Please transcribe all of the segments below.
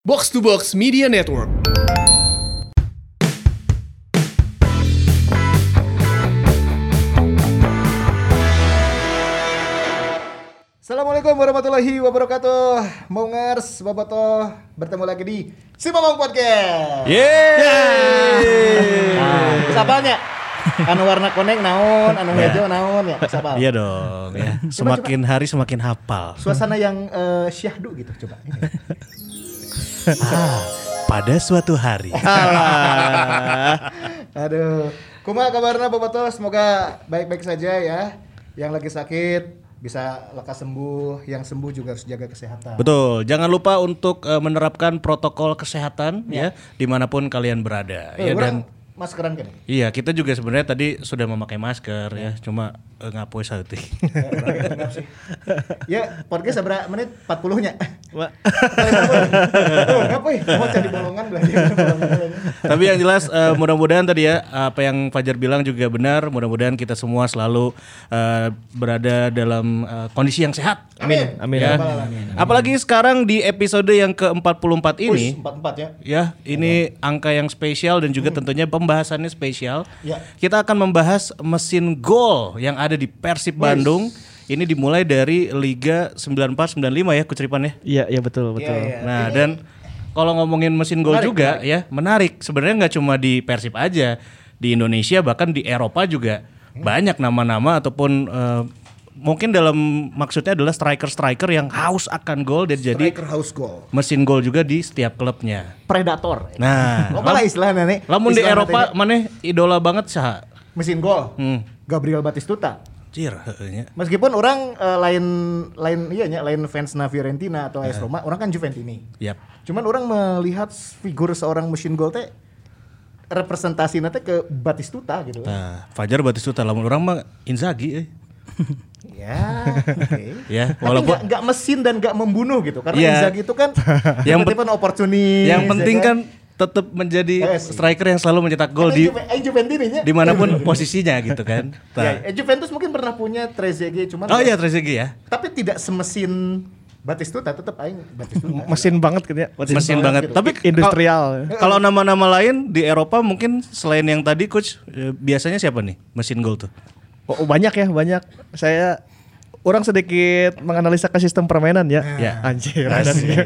Box to Box Media Network. Assalamualaikum warahmatullahi wabarakatuh. Mongers, Bobotoh, bertemu lagi di Si Momong Podcast. Yeay. Nah, sapanya anu warna kuning naon, anu hijau naon ya, sapal. Iya dong ya. Semakin hari semakin hafal. Suasana yang eh, syahdu gitu coba. Ini. Ah, pada suatu hari. Aduh. Kumaha kabarna Bobotoh? Semoga baik-baik saja ya. Yang lagi sakit bisa lekas sembuh, yang sembuh juga harus jaga kesehatan. Betul. Jangan lupa untuk eh, menerapkan protokol kesehatan ya di mana pun kalian berada. Eh, ya orang dan maskeran kan? iya kita juga sebenarnya tadi sudah memakai masker ya. Cuma eh, ngapoy sauti. ya, podcast seberapa menit? 40-nya. Wah. Oh, ngapain? Mau cari bolongan belajar bolongan. Tapi yang jelas eh, mudah-mudahan tadi ya apa yang Fajar bilang juga benar. Mudah-mudahan kita semua selalu eh, berada dalam eh, kondisi yang sehat. Amin. Amin. Ya. Apalagi sekarang di episode yang ke-44 ini Empat empat ya. ya, ini angka yang spesial dan juga tentunya pembahasannya spesial. Ya. Kita akan membahas mesin gol yang ada di Persib Bandung. Ini dimulai dari Liga 94-95 ya Kucripan ya. Iya, iya betul, betul. Iya, iya. Nah, dan kalau ngomongin mesin gol juga ya, menarik. Sebenarnya nggak cuma di Persib aja, di Indonesia bahkan di Eropa juga banyak nama-nama ataupun eh, mungkin dalam maksudnya adalah striker-striker yang haus akan gol dan jadi Striker house goal. mesin gol juga di setiap klubnya. Predator. Nah, Lo malah istilahnya nih. lamun di Eropa mana idola banget sah. nantinya. mesin gol. Hmm. Gabriel Batistuta. Cir, heueunya. Meskipun orang eh, lain lain iya nya lain fans na Fiorentina atau AS Roma, orang kan Juventini. Yap. Cuman orang melihat figur seorang mesin gol teh representasi nanti ke Batistuta gitu. Nah, Fajar Batistuta lamun orang mah Inzaghi eh. Ya, oke. Ya, Tapi walaupun nggak nggak mesin dan nggak membunuh gitu. Karena Iya. Inzaghi itu kan Yang tipe-tipe opportunis. yang ya penting kan tetap menjadi Yes. striker yang selalu mencetak gol di eh, di mana pun posisinya gitu kan. Ya, Nah. eh, Juventus mungkin pernah punya Trezeguet cuman Oh iya Trezeguet ya. tapi tidak semesin Batistuta tetap aing Batistuta. Mesin banget gitu ya. Mesin banget. gitu. Tapi Industrial. Kalau nama-nama lain di Eropa mungkin selain yang tadi coach eh, biasanya siapa nih mesin gol tuh? Oh, banyak ya, banyak. Saya orang sedikit menganalisa ke sistem permainan ya. Ya. Anjir. Asik.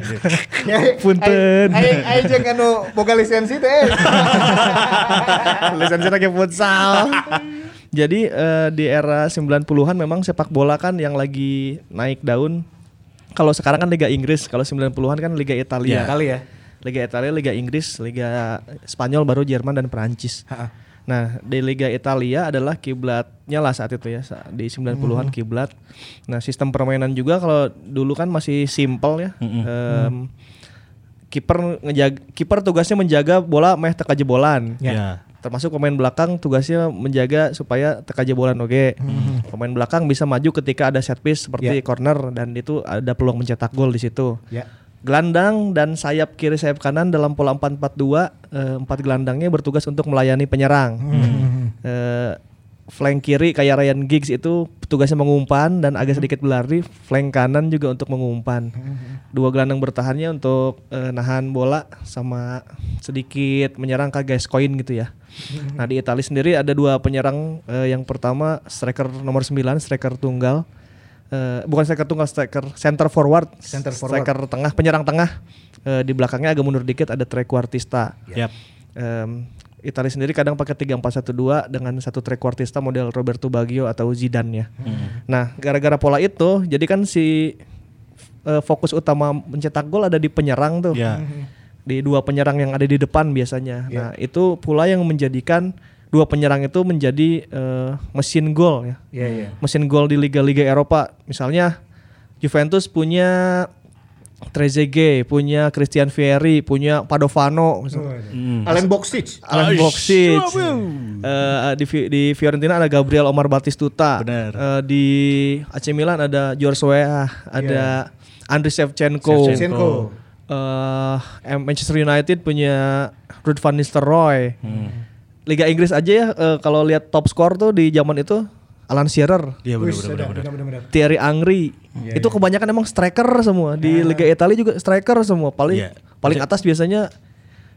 Ya, Punten. Aing jeung anu boga lisensi teh. Lisensi lagi futsal. Jadi eh, di era 90-an memang sepak bola kan yang lagi naik daun. Kalau sekarang kan Liga Inggris, kalau 90-an kan Liga Italia. Ya. Kali ya. Liga Italia, Liga Inggris, Liga Spanyol baru Jerman dan Perancis. Nah, di Liga Italia adalah kiblatnya lah saat itu ya, di 90-an kiblat. Nah, sistem permainan juga kalau dulu kan masih simpel ya. Em, Kiper ngejaga kiper tugasnya menjaga bola meh teka jebolan. Ya. Termasuk pemain belakang tugasnya menjaga supaya teka jebolan oke. Pemain belakang bisa maju ketika ada set piece seperti corner dan itu ada peluang mencetak gol di situ. Ya. Gelandang dan sayap kiri sayap kanan dalam pola 4-4-2 eh, empat gelandangnya bertugas untuk melayani penyerang. Eh, flank kiri kayak Ryan Giggs itu tugasnya mengumpan dan agak sedikit berlari. Flank kanan juga untuk mengumpan. Dua gelandang bertahannya untuk eh, nahan bola sama sedikit menyerang ke Gascoigne gitu ya. Nah di Italia sendiri ada dua penyerang eh, yang pertama striker nomor 9 striker tunggal. Eh, bukan striker tunggal, striker center forward, Center forward. striker tengah, penyerang tengah. Eh, di belakangnya agak mundur dikit ada trequartista. Yap. Em, Italia sendiri kadang pakai 3-4-1-2 dengan satu trequartista model Roberto Baggio atau Zidane ya. Nah, gara-gara pola itu, jadi kan si eh, fokus utama mencetak gol ada di penyerang tuh. Ya. Di dua penyerang yang ada di depan biasanya. Nah, itu pula yang menjadikan dua penyerang itu menjadi eh, mesin gol ya Iya, iya. mesin gol di liga-liga Eropa. Misalnya Juventus punya Trezeguet, punya Christian Vieri, punya Padovano, misalnya. Alen Boksic. Alan Boksic. Eh, di, di Fiorentina ada Gabriel Omar Batistuta. Benar. Eh, di AC Milan ada George Weah, ada Andriy Shevchenko. Shevchenko. Eh, em- Manchester United punya Ruud van Nistelrooy. Liga Inggris aja ya eh, kalau lihat top skor tuh di zaman itu Alan Shearer, Iya. Thierry Angri, itu kebanyakan emang striker semua di Liga Italia juga striker semua paling Iya. paling atas biasanya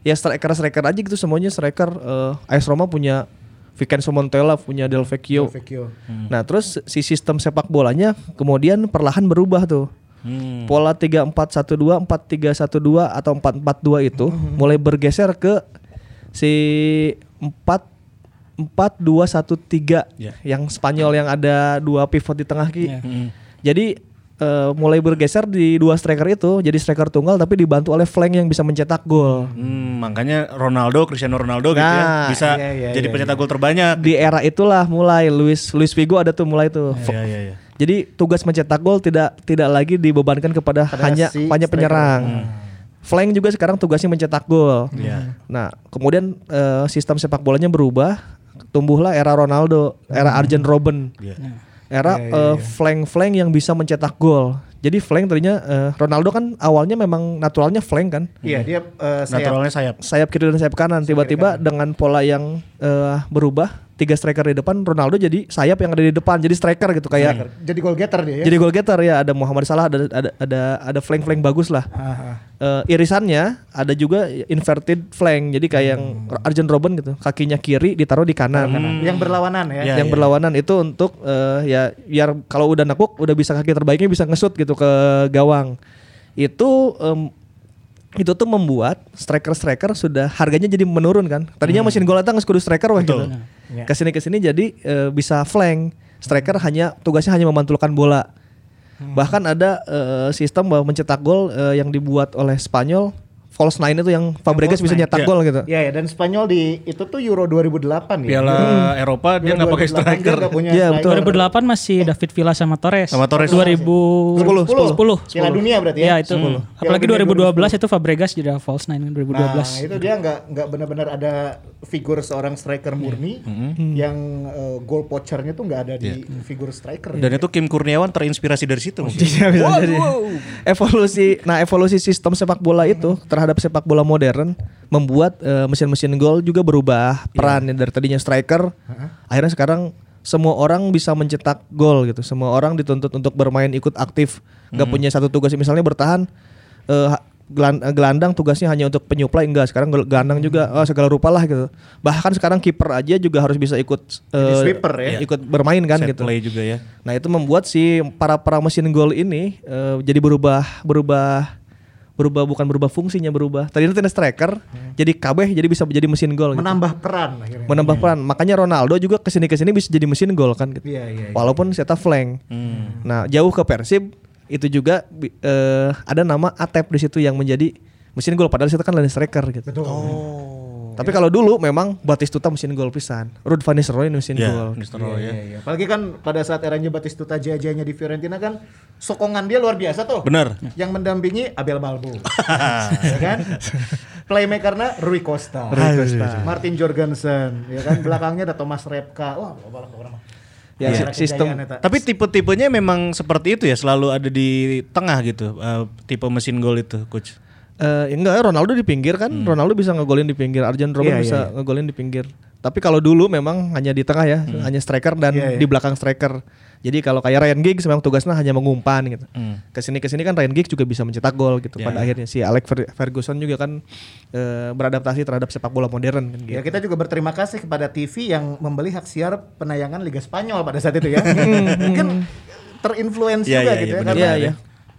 ya striker striker aja gitu semuanya striker eh AS Roma punya Vincenzo Montella punya Del Vecchio. Vecchio. Nah, terus si sistem sepak bolanya kemudian perlahan berubah tuh. Hmm. Pola 3412, 4312 atau 442 itu mulai bergeser ke si 4 4213 Ya. yang Spanyol yang ada dua pivot di tengah ki. Iya. Hmm. Jadi eh, mulai bergeser di dua striker itu jadi striker tunggal tapi dibantu oleh flank yang bisa mencetak gol. Hmm, makanya Ronaldo, Cristiano Ronaldo gitu ya Nah, bisa iya, iya, jadi iya, pencetak gol terbanyak. Di era itulah mulai Luis Luis Figo ada tuh mulai tuh. Iya iya iya. Jadi tugas mencetak gol tidak tidak lagi dibebankan kepada Pada hanya si hanya penyerang. Flank juga sekarang tugasnya mencetak gol. Iya. Nah, kemudian eh, sistem sepak bolanya berubah, tumbuhlah era Ronaldo, era Arjen Robben. Iya. Era eh, flank-flank yang bisa mencetak gol. Jadi flank tadinya eh, Ronaldo kan awalnya memang naturalnya flank kan. Iya, dia eh, sayap. Naturalnya sayap. Sayap kiri dan sayap kanan. Tiba-tiba dengan pola yang eh, berubah, tiga striker di depan, Ronaldo jadi sayap yang ada di depan, jadi striker gitu kayak Jadi goal getter dia ya. jadi goal getter ya ada Muhammad Salah ada ada ada ada flank flank bagus lah. Ah, ah. Eh, irisannya ada juga inverted flank jadi kayak yang Arjen Robben gitu kakinya kiri ditaruh di kanan. Yang berlawanan ya. Iya, yang berlawanan itu untuk eh, ya biar kalau udah nekuk udah bisa kaki terbaiknya bisa ngesut gitu ke gawang. Itu em, itu tuh membuat striker-striker sudah harganya jadi menurun kan. Tadinya mesin gol datang kudu striker wah gitu. Iya. Ke sini ke sini jadi eh, bisa flank. Striker hanya tugasnya hanya memantulkan bola. Bahkan ada eh, sistem bahwa mencetak gol eh, yang dibuat oleh Spanyol false nine itu yang Fabregas bisa nyetak iya. gol gitu. Iya ya, dan Spanyol di itu tuh Euro 2008 ya. Piala Eropa dia nggak pakai 2008 dia striker. Iya, betul. 2008 masih David Villa sama Torres. Sama Torres. 2010 10. Piala dunia berarti ya. Ya itu. Apalagi Piala dunia 2012 itu Fabregas jadi false nine 2012. Nah, itu dia nggak nggak benar-benar ada figur seorang striker murni yang eh, goal poachernya tuh nggak ada di figur striker. Dan itu Kim Kurniawan terinspirasi dari situ. Iya. Evolusi, nah evolusi sistem sepak bola itu terhadap sepak bola modern membuat eh, mesin-mesin gol juga berubah peran dari tadinya striker, akhirnya sekarang semua orang bisa mencetak gol gitu. Semua orang dituntut untuk bermain ikut aktif, nggak punya satu tugas misalnya bertahan. eh, gelandang tugasnya hanya untuk penyuplai enggak sekarang gel- gelandang juga oh, segala rupa lah gitu bahkan sekarang kiper aja juga harus bisa ikut eh, sweeper ya. ikut bermain kan Set gitu play juga ya. Nah itu membuat si para para mesin gol ini eh, jadi berubah berubah berubah bukan berubah fungsinya berubah. Tadinya tidak striker, jadi kabeh jadi bisa jadi mesin gol. Gitu. menambah peran akhirnya. Menambah peran. Makanya Ronaldo juga ke sini ke sini bisa jadi mesin gol kan. Gitu. Iya, iya, iya. Walaupun saya flank. Hmm. Nah jauh ke Persib itu juga eh, ada nama Atep di situ yang menjadi mesin gol. Padahal itu kan lane striker gitu. Betul. Tapi kalau dulu memang Batistuta mesin gol pisan. Ruud van Nistelrooy mesin Ya, gol. Nistelrooy ya. Iya, iya. Apalagi kan pada saat eranya Batistuta jaya-jayanya di Fiorentina kan sokongan dia luar biasa tuh. Benar. Yang mendampingi Abel Balbo. ya kan? Playmakernya Rui Costa. Martin Jorgensen, ya kan? Belakangnya ada Thomas Repka. Wah, mah. Ya, si- sistem kejayaan. Tapi tipe-tipenya memang seperti itu ya, selalu ada di tengah gitu, eh, tipe mesin gol itu, coach. Eh enggak, Ronaldo di pinggir kan. Ronaldo bisa ngegolin di pinggir, Arjen Robben Iya, bisa iya, ngegolin di pinggir. Tapi kalau dulu memang hanya di tengah ya, hanya striker dan Iya, iya. di belakang striker. Jadi kalau kayak Ryan Giggs memang tugasnya hanya mengumpan gitu. Hmm. Ke sini ke sini kan Ryan Giggs juga bisa mencetak gol gitu. Iya, Pada akhirnya si Alex Fer- Ferguson juga kan eh, beradaptasi terhadap sepak bola modern kan gitu. Ya kita juga berterima kasih kepada TV yang membeli hak siar penayangan Liga Spanyol pada saat itu ya. Mungkin terinfluence Iya, juga iya, gitu iya, ya. benar, karena benar, ya.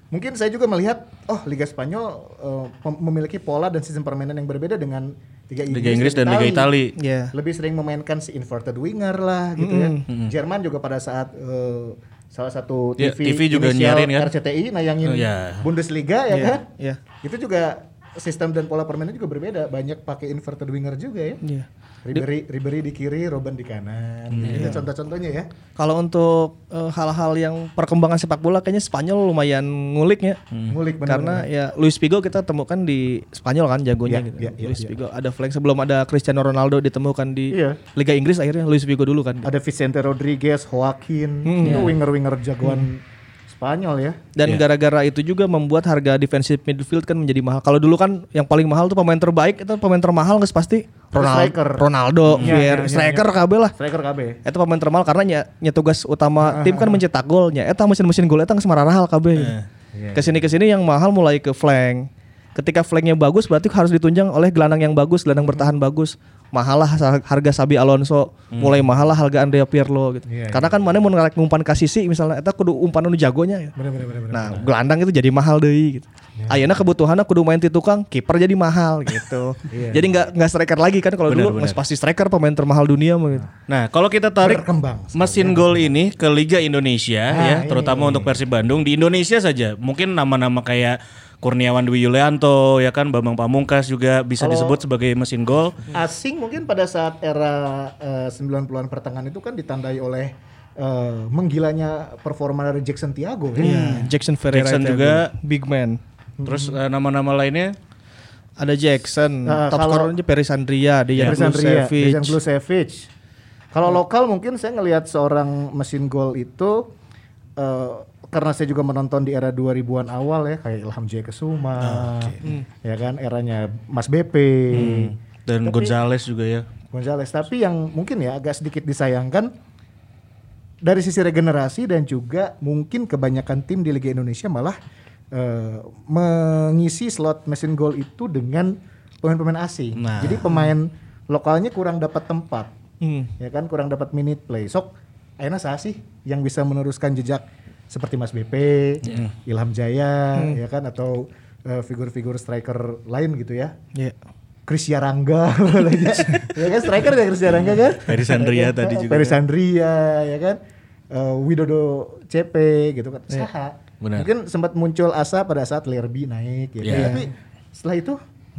Mungkin saya juga melihat, oh Liga Spanyol eh, mem- memiliki pola dan sistem permainan yang berbeda dengan Liga Inggris, Liga Inggris dan Liga Itali. Iya. Lebih sering memainkan si inverted winger lah gitu ya. Jerman juga pada saat eh, salah satu Ya, TV, TV juga nyiarin kan? RCTI nayangin Oh, iya. Bundesliga ya Iya, kan? iya. Itu juga sistem dan pola permainan juga berbeda. Banyak pakai inverted winger juga ya. Iya. Ribery, Ribery di kiri, Robben di kanan. Itu contoh-contohnya ya. Kalau untuk eh, hal-hal yang perkembangan sepak bola kayaknya Spanyol lumayan ngulik ya. Ngulik benar. Karena ya Luis Figo kita temukan di Spanyol kan jagonya Iya, gitu. iya, iya, Luis iya. Figo ada flank sebelum ada Cristiano Ronaldo ditemukan di Iya. Liga Inggris akhirnya Luis Figo dulu kan. Ada Vicente Rodriguez, Joaquin, itu winger-winger jagoan Spanyol ya. Dan gara-gara itu juga membuat harga defensive midfield kan menjadi mahal. Kalau dulu kan yang paling mahal tuh pemain terbaik itu pemain termahal nggak pasti Ronaldo, Striker. Ronaldo, Iya, Vier- iya, iya, striker KB lah. Striker KB. Itu pemain termahal karena nya, nya tugas utama tim kan mencetak golnya. Eta mesin-mesin gol eta geus marahal KB. Ke sini ke sini yang mahal mulai ke flank. Ketika flanknya bagus berarti harus ditunjang oleh gelandang yang bagus, gelandang bertahan bagus. Mahal lah harga Sabi Alonso, mulai mahal lah harga Andrea Pirlo gitu. Iya, Karena kan mana mau ngarek ngumpan ka sisi misalnya eta kudu umpan nu jagonya. Bener bener bener. bener. Nah, gelandang itu jadi mahal deh gitu. Ayeuna kebutuhannya kudu main di tukang, kiper jadi mahal gitu. jadi nggak nggak striker lagi kan kalau dulu nggak pasti striker pemain termahal dunia mah gitu. Nah, kalau kita tarik Berkembang. mesin gol ini ke Liga Indonesia Ah, ya, ini. terutama untuk Persib Bandung di Indonesia saja. Mungkin nama-nama kayak Kurniawan Dwi Yulianto ya kan Bambang Pamungkas juga bisa Kalau- disebut sebagai mesin gol. Asing mungkin pada saat era eh, 90-an pertengahan itu kan ditandai oleh eh, menggilanya performa dari Jackson Tiago ya. Iya, Jackson Ferreira Jackson juga. big man. Terus eh, nama-nama lainnya Ada Jackson, Nah, top scorernya Peris Andria, Dejan Dejan Ria, Blusevic. Dejan Blusevic. Kalau lokal mungkin saya ngelihat seorang mesin gol itu karena saya juga menonton di era 2000-an awal ya kayak Ilham Jaya Kesuma, ya kan eranya Mas BP, dan Gonzales juga ya. Gonzales. Tapi yang mungkin ya agak sedikit disayangkan dari sisi regenerasi dan juga mungkin kebanyakan tim di Liga Indonesia malah eh, mengisi slot mesin gol itu dengan pemain-pemain asing. Nah. Jadi pemain lokalnya kurang dapat tempat. Hmm. Ya kan kurang dapat minute play. Sok akhirnya saya sih yang bisa meneruskan jejak seperti Mas BP, Ilham Jaya ya kan? Atau eh, figur-figur striker lain gitu ya. Iya. Chris Yarangga ya kan? Striker ya Chris Yarangga kan? Peris Andria tadi juga. Peris Andria ya kan? Eh, Widodo CP gitu kan? Saha. Benar. mungkin sempat muncul asa pada saat Lerby naik gitu Iya. tapi setelah itu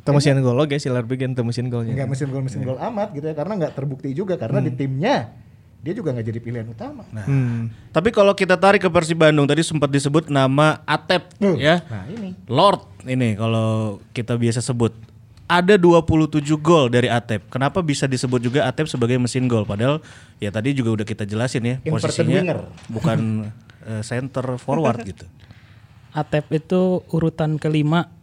mesin gol lo guys, Silar bikin itu mesin golnya. nggak mesin gol mesin gol amat gitu ya karena nggak terbukti juga karena di timnya dia juga nggak jadi pilihan utama Hmm. Tapi kalau kita tarik ke Persib Bandung tadi sempat disebut nama Atep Tuh, ya. nah ini Lord ini kalau kita biasa sebut. Ada 27 gol dari Atep. Kenapa bisa disebut juga Atep sebagai mesin gol? Padahal ya tadi juga udah kita jelasin ya Inverted posisinya winger. bukan eh, center forward gitu. Atep itu urutan kelima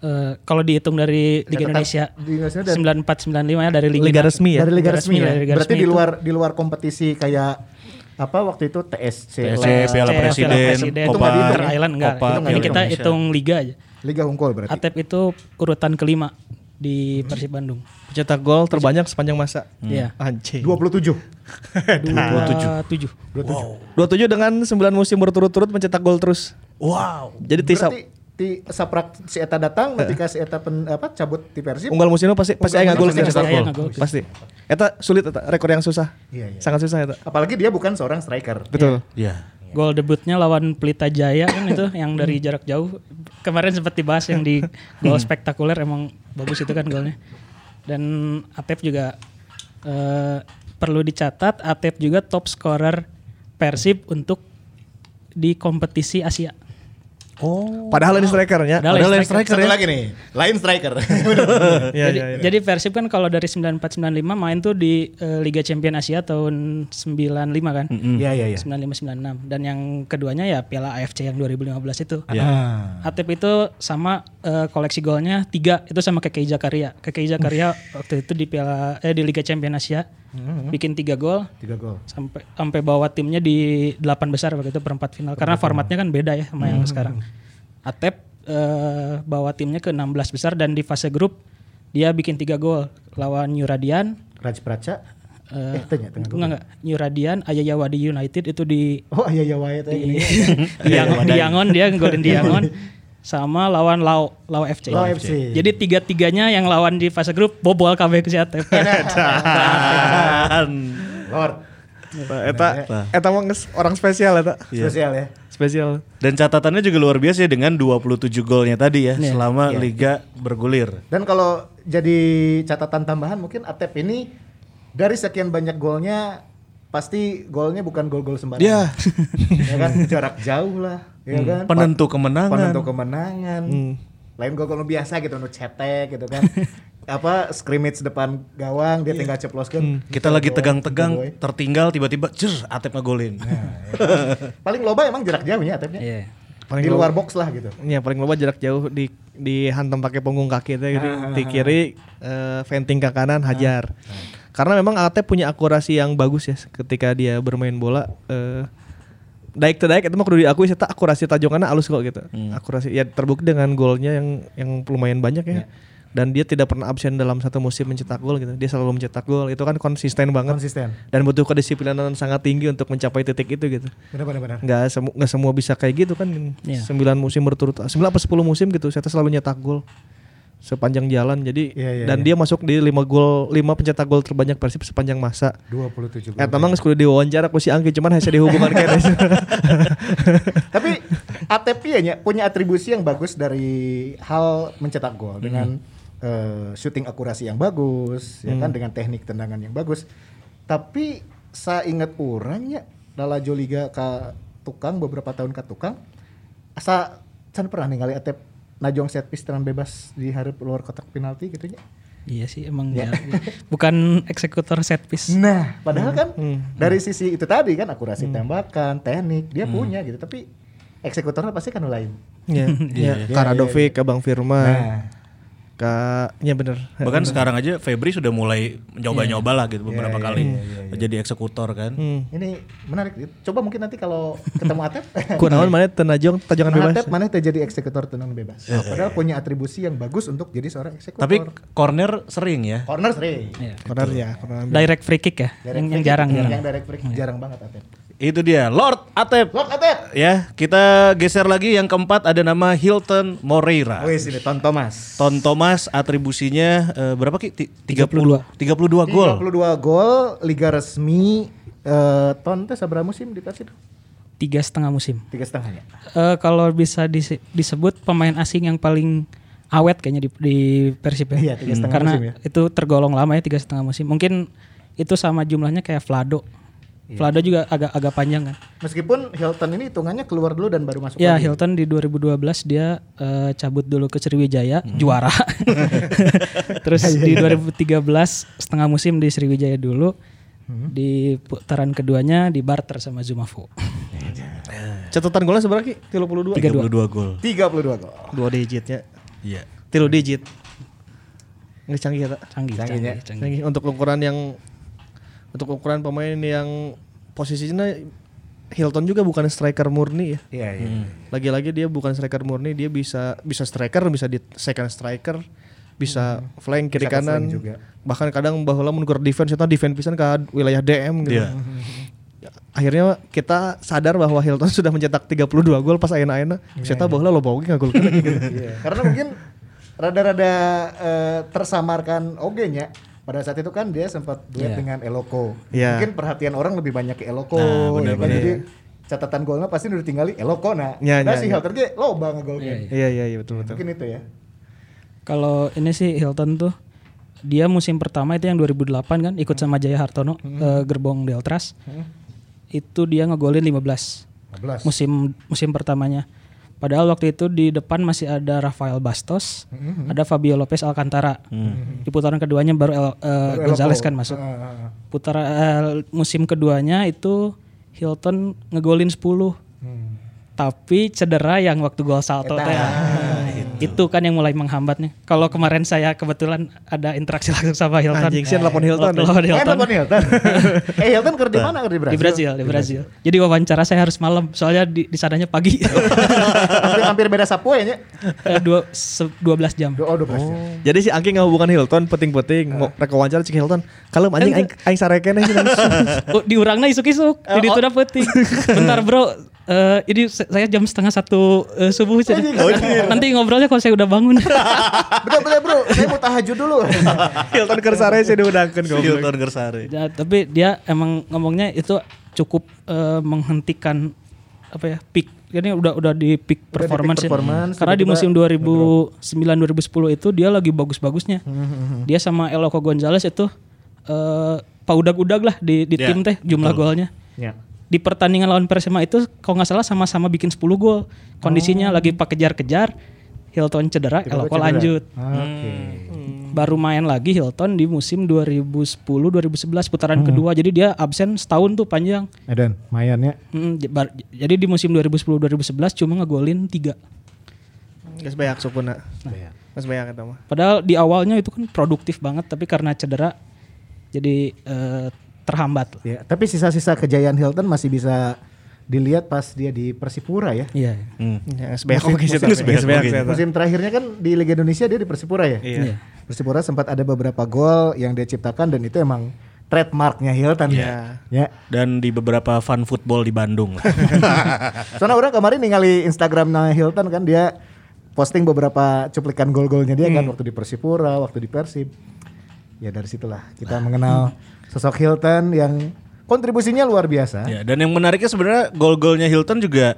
eh, kalau dihitung dari Liga Catatan Indonesia di Indonesia dan- 94 95 ya dari Liga, Liga resmi ya. dari liga resmi, ya dari Liga berarti resmi di itu. luar di luar kompetisi kayak apa waktu itu TSC, TSC, Piala Piala Presiden, Presiden, Itu Copa ya? Island enggak. Copa Itu Piala ini kita Indonesia. hitung liga aja. Liga Unggul berarti Atep itu urutan kelima di Persib Bandung. Pencetak gol terbanyak sepanjang masa. Iya. Anjing. 27 27. 27 dengan 9 musim berturut-turut mencetak gol terus. Wow. Jadi tisa Berarti di saprak si eta datang ketika si eta pen, apa cabut di Persib unggal musimnya pasti pasti aya ngagol musim mencetak pasti aya gol. ngagol. Pasti. Eta sulit eta rekor yang susah. Iya, iya. Sangat susah eta. apalagi dia bukan seorang striker Betul. Ya. Gol debutnya lawan Pelita Jaya kan itu yang dari jarak jauh. Kemarin sempat dibahas yang di gol spektakuler emang bagus itu kan golnya. Dan Atep juga eh, perlu dicatat Atep juga top scorer Persib untuk di kompetisi Asia. Oh. Padahal ini strikernya. Padahal Padahal yang striker satu ya. lagi nih lain striker Iya, jadi, iya, iya. jadi Persib kan kalau dari 94 95 main tuh di eh, Liga Champion Asia tahun 95 kan. iya iya iya 95 96 dan yang keduanya ya Piala AFC yang 2015 itu. Ah. Atep itu sama eh, koleksi golnya tiga itu sama Kekei Zakaria. Kekei Zakaria waktu itu di Piala eh di Liga Champion Asia bikin tiga gol tiga gol sampai sampai bawa timnya di delapan besar waktu itu perempat final karena formatnya kan beda ya sama yang sekarang. Atep eh, bawa timnya ke 16 besar dan di fase grup dia bikin tiga gol. Lawan New Radian Raj Praca eh, eh tanya tengah enggak enggak. New Radian Ayayawadi United itu di oh wae teh di, di Yangon, di Yangon dia golin di Yangon. Sama lawan Lau Lau FC. Lau FC. Jadi tiga-tiganya yang lawan di fase grup bobol KB ke si Atep. Lord. Eta eta mah geus orang spesial eta. spesial ya Spesial. Dan catatannya juga luar biasa ya dengan 27 golnya tadi ya Iya. selama liga bergulir. dan kalau jadi catatan tambahan mungkin Atep ini dari sekian banyak golnya pasti golnya bukan gol-gol sembarangan. Ya, ya kan? Jarak jauh lah ya kan? Penentu kemenangan. penentu kemenangan. Lain gol-gol biasa gitu nu cetek gitu kan apa scrimmage depan gawang dia tinggal ceploskan. Kita lagi tegang-tegang, tertinggal tiba-tiba jer Atep ngegolin. Paling loba emang jarak jauh ya Atepnya. Iya. Paling di luar box lah gitu. Ya paling loba jarak jauh di dihantam pakai punggung kaki itu gitu. di kiri eh, venting ke kanan hajar. Karena memang Atep punya akurasi yang bagus ya ketika dia bermain bola eh daik daik itu mah kudu diakui saya akurasi tajongannya halus kok gitu. Akurasi ya terbukti dengan golnya yang yang lumayan banyak ya. Dan dia tidak pernah absen dalam satu musim mencetak gol gitu. Dia selalu mencetak gol. Itu kan konsisten banget. Konsisten. Dan butuh kedisiplinan sangat tinggi untuk mencapai titik itu gitu Benar benar benar. nggak semu nggak semua bisa kayak gitu kan Iya. sembilan musim berturut sembilan apa sepuluh musim gitu saya tuh selalu nyetak gol sepanjang jalan jadi Iya, iya, dan iya. dia masuk di lima gol lima pencetak gol terbanyak Persib sepanjang masa 27 Eh, emang kudu diwawancara ku si Angki cuman hanya dihubungan kayak Tapi Atep iya nya, punya atribusi yang bagus dari hal mencetak gol dengan eh, shooting akurasi yang bagus, ya kan dengan teknik tendangan yang bagus. Tapi saya ingat orangnya Lala Joliga ke tukang beberapa tahun ke tukang asa can pernah ningali Atep najong set piece tenang bebas di hareup luar kotak penalti gitu nya. Iya sih emang dia bukan eksekutor set piece. Nah, padahal kan dari sisi itu tadi kan akurasi tembakan, teknik dia punya gitu, tapi eksekutornya pasti kan lain. ya, ya, Karadovic ke Bang Firman. Nah, ke ya bener Bahkan sekarang aja Febri sudah mulai nyoba-nyoba lah gitu beberapa Iya, kali iya, jadi eksekutor kan. Hmm. ini menarik. Coba mungkin nanti kalau ketemu Atep, kunaon mana tenajong tajongan Nah, bebas Atep mana teh jadi eksekutor tenang bebas. Padahal punya atribusi yang bagus untuk jadi seorang eksekutor. Tapi corner sering ya. corner sering. Iya. corner ya corner Direct free kick ya, Direct yang, free yang kick, jarang jarang. Yang direct free kick jarang banget Atep. Itu dia Lord Atep. Lord Atep. Ya, kita geser lagi yang keempat ada nama Hilton Moreira. Wih sini Ton Thomas. Ton Thomas atribusinya eh, berapa Ki? Ti- 32. 32 gol. 32 gol Liga resmi eh, Ton teh sabar musim di Persib? Tiga setengah musim. Tiga setengahnya. Eh, kalau bisa dise- disebut pemain asing yang paling awet kayaknya di, di Persib Iya, ya. tiga setengah Karena musim ya. itu tergolong lama ya tiga setengah musim. Mungkin itu sama jumlahnya kayak Vlado. Iya. Vlado juga agak agak panjang kan. Meskipun Hilton ini hitungannya keluar dulu dan baru masuk Ya lagi. Hilton di 2012 dia eh, cabut dulu ke Sriwijaya Hmm. juara. Terus Iya, di 2013 setengah musim di Sriwijaya dulu. Hmm. Di putaran keduanya di barter sama Zumafu. catatan golnya seberapa ki 32 32 gol. 32 gol. dua digit ya Iya. tilu digit nggak canggih ya tak Canggih, Canggihnya. canggih, canggih. Canggih. untuk ukuran yang untuk ukuran pemain yang posisinya Hilton juga bukan striker murni ya Iya, iya. lagi-lagi dia bukan striker murni dia bisa bisa striker bisa di second striker bisa flank kiri Bisa ke kanan flank juga. bahkan kadang bahwa menurut defense itu defense pisan ke wilayah DM gitu Iya. Ya, akhirnya kita sadar bahwa Hilton sudah mencetak 32 gol pas ayeuna-ayeuna saya tahu bahwa lo bohong nggak gol kena gitu. Iya, Karena mungkin rada-rada eh, tersamarkan oge nya. Pada saat itu kan dia sempat duet Iya. dengan Eloko. Iya. Mungkin perhatian orang lebih banyak ke Eloko. Nah, ya benar, kan? Jadi catatan golnya pasti udah tinggali Eloko nah. Iya, nah iya, si iya. Hilton ge loba ngegolkeun. iya iya iya betul betul Mungkin itu ya. Kalau ini sih Hilton tuh dia musim pertama itu yang 2008 kan ikut sama Jaya Hartono eh, Gerbong Deltras. Itu dia ngegolin 15 15. musim musim pertamanya. Padahal waktu itu di depan masih ada Rafael Bastos, ada Fabio Lopez Alcantara. Di putaran keduanya baru El, eh, Gonzalez kan masuk. Ah, ah, ah. Putaran eh, musim keduanya itu Hilton ngegolin 10. Hmm. Tapi cedera yang waktu gol salto teh. Itu kan yang mulai menghambat nih. Kalau kemarin saya kebetulan ada interaksi langsung sama Hilton. Anjing sih Hilton. Nelpon Eh, Hilton. telepon Hilton. eh, Hilton kerja di mana? Kerja di Brasil. Di Brazil, di Brazil. Jadi wawancara saya harus malam, soalnya di, di sananya pagi. hampir, hampir beda sapu ya, nya. Eh, dua, se- 12 jam. Oh, 12 jam. Jadi si Angki ngehubungan Hilton penting-penting mau rek wawancara cek Hilton. Kalau anjing aing sih. Oh, diurangnya isuk-isuk, Eh, jadi itu udah penting. Bentar bro, eh, ini saya jam setengah satu eh, subuh. Cen. Nanti ngobrolnya kalau saya udah bangun. Betul betul bro, saya mau tahajud dulu. Hilton keur sare sih diundangkeun goblok. Hilton Gersari. Ya, tapi dia emang ngomongnya itu cukup eh, menghentikan apa ya peak ini udah udah di peak peak performance, ya. performance, karena di musim 2009 2010 itu dia lagi bagus-bagusnya dia sama Eloko Gonzalez itu eh paudag-udag lah di di Ya, tim teh jumlah golnya Ya. Di pertandingan lawan Persema itu kalau nggak salah sama-sama bikin 10 gol kondisinya lagi pak kejar-kejar Hilton cedera Eloko cedera. lanjut Oke. baru main lagi Hilton di musim 2010-2011 putaran kedua. Jadi dia absen setahun tuh panjang. Edan, mayannya. Mm, j- bar- jadi di musim 2010-2011 cuma ngegolin tiga. Geus beak sukuna. Geus beak eta mah. Padahal di awalnya itu kan produktif banget, tapi karena cedera jadi eh, terhambat. Ya, tapi sisa-sisa kejayaan Hilton masih bisa dilihat pas dia di Persipura ya. Iya. Hmm. Ya Musim- terakhirnya kan di Liga Indonesia dia di Persipura ya. Iya. Persipura sempat ada beberapa gol yang dia ciptakan dan itu emang trademarknya Hilton. Iya. Ya. Dan di beberapa fun football di Bandung. Soalnya orang kemarin ningali Instagramnya Hilton kan dia posting beberapa cuplikan gol-golnya dia kan waktu di Persipura, waktu di Persib. Ya dari situlah kita mengenal sosok Hilton yang kontribusinya luar biasa. ya, dan yang menariknya sebenarnya gol-golnya Hilton juga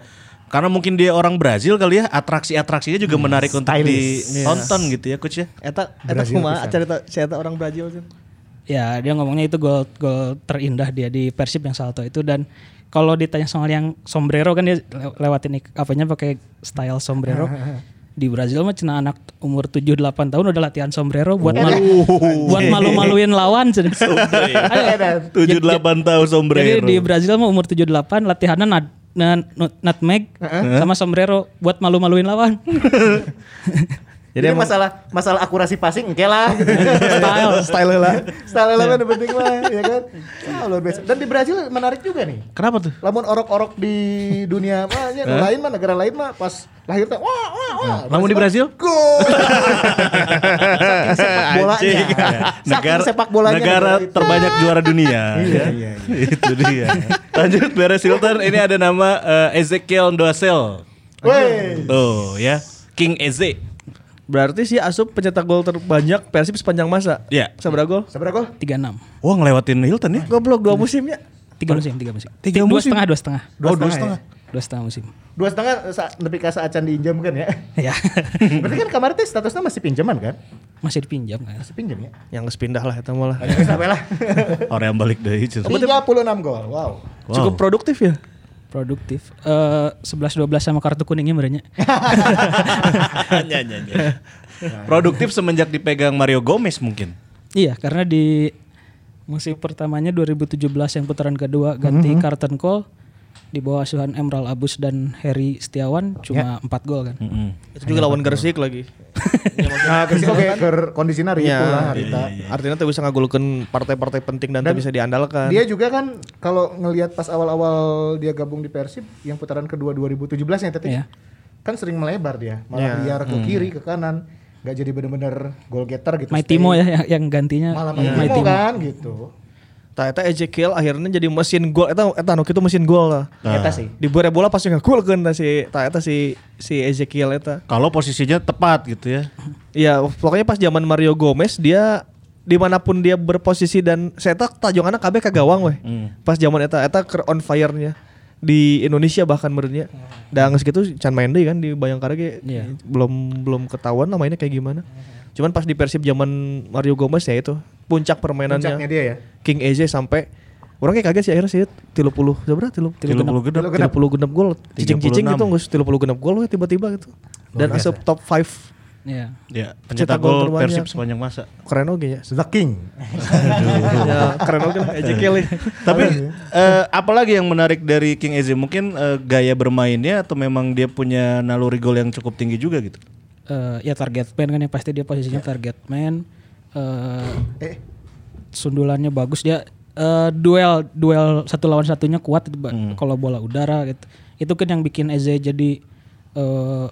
karena mungkin dia orang Brazil kali ya, atraksi-atraksinya juga menarik untuk stylish. ditonton gitu ya coach ya. Eta eta kumaha cerita cerita orang Brazil sih. Ya, dia ngomongnya itu gol gol terindah dia di Persib yang salto itu dan kalau ditanya soal yang sombrero kan dia le- lewatin apanya pakai style sombrero. di Brazil mah cina anak umur 7 8 tahun udah latihan sombrero buat malu buat malu-maluin lawan. Ayo, Tujuh delapan tahun sombrero. Jadi di Brazil mah umur 78 latihannya nut, nut, nut- nutmeg sama sombrero buat malu-maluin lawan. Jadi, masalah masalah akurasi passing engke lah. Style. style lah. Style lah kan penting lah ya kan. Wah, luar biasa. Dan di Brazil menarik juga nih. Kenapa tuh? Lamun orok-orok di dunia mah nu lain mah negara lain mah pas lahir teh wah wah. Namun di Brazil? Gol. Sepak bolanya. Saking negara sepak bolanya negara itu. terbanyak juara dunia. Iya, ya. iya, Itu dia. Lanjut beres Hilton ini ada nama eh, Ezekiel Doasel. Woi. Tuh ya. King Eze. Berarti sih Asup pencetak gol terbanyak Persib sepanjang masa. Iya. Sabra gol? Seberapa gol? 36. Wah ngelewatin Hilton ya. Goblok dua musimnya. Tiga musim, tiga musim. Tiga dua musim? setengah, dua setengah. Dua Oh, dua setengah setengah. Dua setengah musim. Dua setengah saat nepi ka saacan diinjam kan ya. ya. Berarti kan kemarin teh statusnya masih pinjaman kan? Masih dipinjam kan. Masih pinjam ya. Yang geus pindah lah eta mah lah. Ayo sampai lah. Orang yang balik dari itu. 36 gol. Wow. Wow. Cukup produktif ya. Produktif. Eh 11 12 sama kartu kuningnya merenya. Produktif semenjak dipegang Mario Gomez mungkin. iya, karena di musim pertamanya 2017 yang putaran kedua ganti Carlton Cole di bawah asuhan Emerald Abus dan Harry Setiawan cuma 4 gol kan. Mm-mm. Itu juga lawan Gresik lagi. Nah, ke oke ke kondisinya ribu Iya. lah harita. Artinya tuh bisa ngagulkeun partai-partai penting dan, tuh bisa diandalkan. Dia juga kan kalau ngelihat pas awal-awal dia gabung di Persib yang putaran kedua 2017 yang tadi Iya. kan sering melebar dia, malah liar ke kiri ke kanan, nggak jadi bener-bener goal getter gitu. My stay. Timo ya yang, yang gantinya Malah My main Timo Timo. kan gitu. Tah eta Ezekiel akhirnya jadi mesin gol eta eta nu kitu mesin gol lah. Eta sih. Di bola bola pasti ngagulkeun tah si tah eta si si Ezekiel eta. Kalau posisinya tepat gitu ya. Iya, pokoknya pas zaman Mario Gomez dia di mana pun dia berposisi dan saya tak tajonganna kabeh ka gawang weh. Pas zaman eta eta on fire-nya di Indonesia bahkan menurutnya. Dan geus gitu can main deui kan di Bayangkara ge Iya. belum belum ketahuan lah mainnya kayak gimana. Cuman pas di Persib zaman Mario Gomez ya itu puncak permainannya Puncaknya dia ya. King Eze sampai orang kayak kaget sih akhirnya sih 30 seberapa 30 Tilu puluh genep. Tilu genep. 30 genep gol cicing-cicing 36. gitu nggak 30 genep gol tiba-tiba gitu dan asup top 5 Iya. Ya, Pencetak gol. Persib sepanjang masa. keren oke ya The King. ya keren oke lah Ezekiel ya. Tapi eh, apalagi yang menarik dari King Eze mungkin eh, gaya bermainnya atau memang dia punya naluri gol yang cukup tinggi juga gitu. Eh, ya target man kan ya pasti dia posisinya target man. Eh, Eh, sundulannya bagus dia eh, duel duel satu lawan satunya kuat itu, Ba. kalau bola udara gitu itu kan yang bikin Eze jadi eh,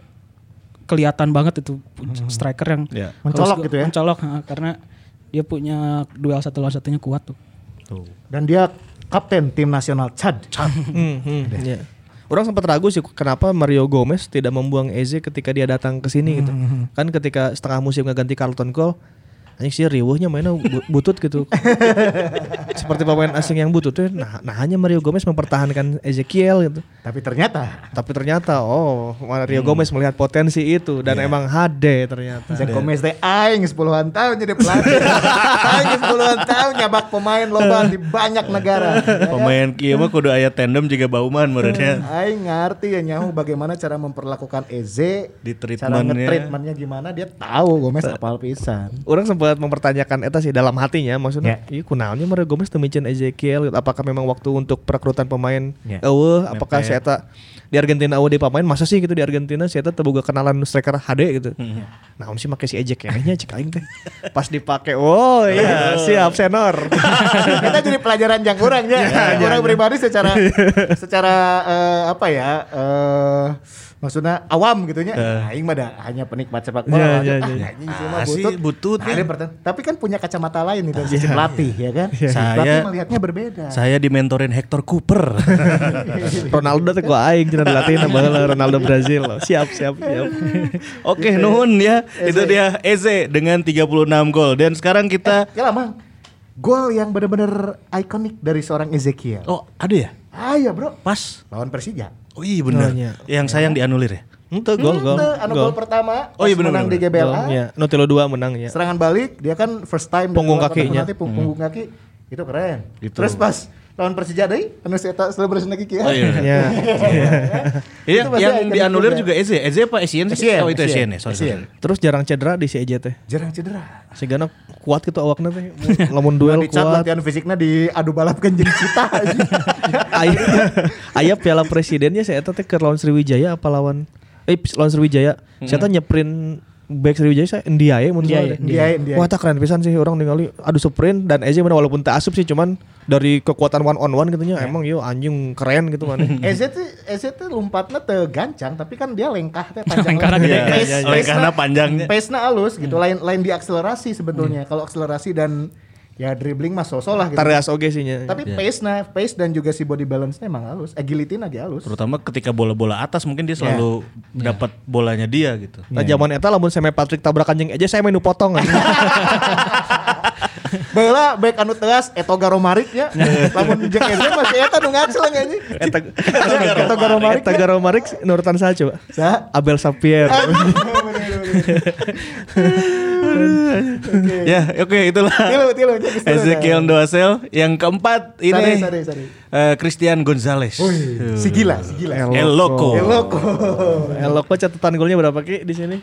kelihatan banget itu striker yang Ya. Mencolok gitu ya? mencolok ha, karena dia punya duel satu lawan satunya kuat tuh Tuh. dan dia kapten tim nasional Chad. Hmm, hmm, iya. Orang sempat ragu sih kenapa Mario Gomez tidak membuang Eze ketika dia datang ke sini gitu. Kan ketika setengah musim ngeganti Carlton Cole, anjing sih riuhnya mainnya bu- butut gitu. Seperti pemain asing yang butut tuh. Nah, nah hanya Mario Gomez mempertahankan Ezekiel gitu. Tapi ternyata Tapi ternyata oh Mario Gomez melihat potensi itu dan emang HD ternyata. Zach Gomez teh aing 10-an tahun jadi pelatih. aing 10-an tahun nyabak pemain loba di banyak negara. Pemain kieu mah kudu aya tandem juga bauman menurutnya. Aing ngerti ya nyahu bagaimana cara memperlakukan Eze, Di cara treatmentnya. nge-treatmentnya gimana dia tahu Gomez apal pisan. Orang sempat sempat mempertanyakan eta sih dalam hatinya maksudnya iya kunaonnya Mario Gomez teu micen Ezekiel apakah memang waktu untuk perekrutan pemain Ya. eueuh? Apakah si eta di Argentina eueuh di pemain masa sih gitu di Argentina si eta teu boga kenalan striker HD gitu. Nah sih make si Ezekiel nya cek aing teh. Pas dipake oh iya siap senor kita jadi pelajaran yang kurang ya. Orang pribadi secara secara eh, apa ya? eh maksudnya awam gitu nya. Nah, aing mah dah hanya penikmat sepak bola. Iya, iya, ah, iya. anjing sih mah Ah, butut. butut, Nah, ya. pertanyaan. Tapi kan punya kacamata lain nih dari sisi pelatih ya kan. Saya- Pelatih melihatnya berbeda. Saya dimentorin Hector Cooper. Ronaldo teh gua aing cenah dilatih baheula Ronaldo Brazil siap siap siap Oke, nuhun ya. Itu dia Eze dengan 36 gol. Dan sekarang kita Ya lah, Mang. Gol yang benar-benar ikonik dari seorang Ezekiel. Oh, ada ya? Ah iya, Bro. Pas. Lawan Persija. Oh iya benar. Oh, iya. Yang sayang dianulir ya? Itu gol gol. Anu gol pertama. Oh, iya, pas bener, menang bener, di GBLA. Ya, Notelo 2 menang ya. serangan balik dia kan first time Punggung kakinya. penalti, pung- punggung kaki itu keren Gitu. terus pas lawan Persija deui anu si eta celebration lagi kieu Oh iya. Ya. Iya, pasti yang dianulir juga. Eze. Eze apa Essien sih? Oh itu Essien ya. Sorry. Terus jarang cedera di si Eje teh. jarang cedera Sigana kuat gitu awakna teh. Lamun duel dicat kuat. latihan fisiknya di adu balap kan jeung cita aja. Aya aya piala presidennya saya teh ke lawan Sriwijaya apa lawan eh lawan Sriwijaya. Saya teh nyeprin back Sriwijaya saya India ya menurut Ndiaye, saya. Ndiaye, Ndiaye. Wah, tak keren pisan sih orang ningali adu sprint dan Eze mana walaupun tak asup sih cuman dari kekuatan one on one gitu nya emang yo anjing keren gitu mana. EZ tuh EZ tuh lompatnya teu gancang tapi kan dia lengkah teh panjang. Iya, iya, iya. Lengkahna panjangnya. Pace-nya halus gitu, lain lain di akselerasi sebetulnya. Kalau akselerasi dan ya dribbling mah sosok lah gitu. Tareas oge sih. Tapi pace nah, pace dan juga si body balance-nya emang halus, agility lagi halus. Terutama ketika bola-bola atas mungkin dia selalu dapat bolanya dia gitu. Nah, zaman eta lamun saya Patrick tabrakan jeung Eje saya menu potong. Bela baik anu teas Etoga Romarik ya. Lamun jeung Eze masih eta nu ngacel anjing. Eta Etoga Romarik. Eta Garomarik nurutan saya coba. Sa? Abel Sapir. Ya, oke itulah. Tilu tilu cek istilah. Ezekiel Doasel yang keempat ini sari, sari. eh, Christian Gonzalez. Wih, si gila, si gila. El Loco. El Loco. Eloko catatan golnya berapa Ki di sini?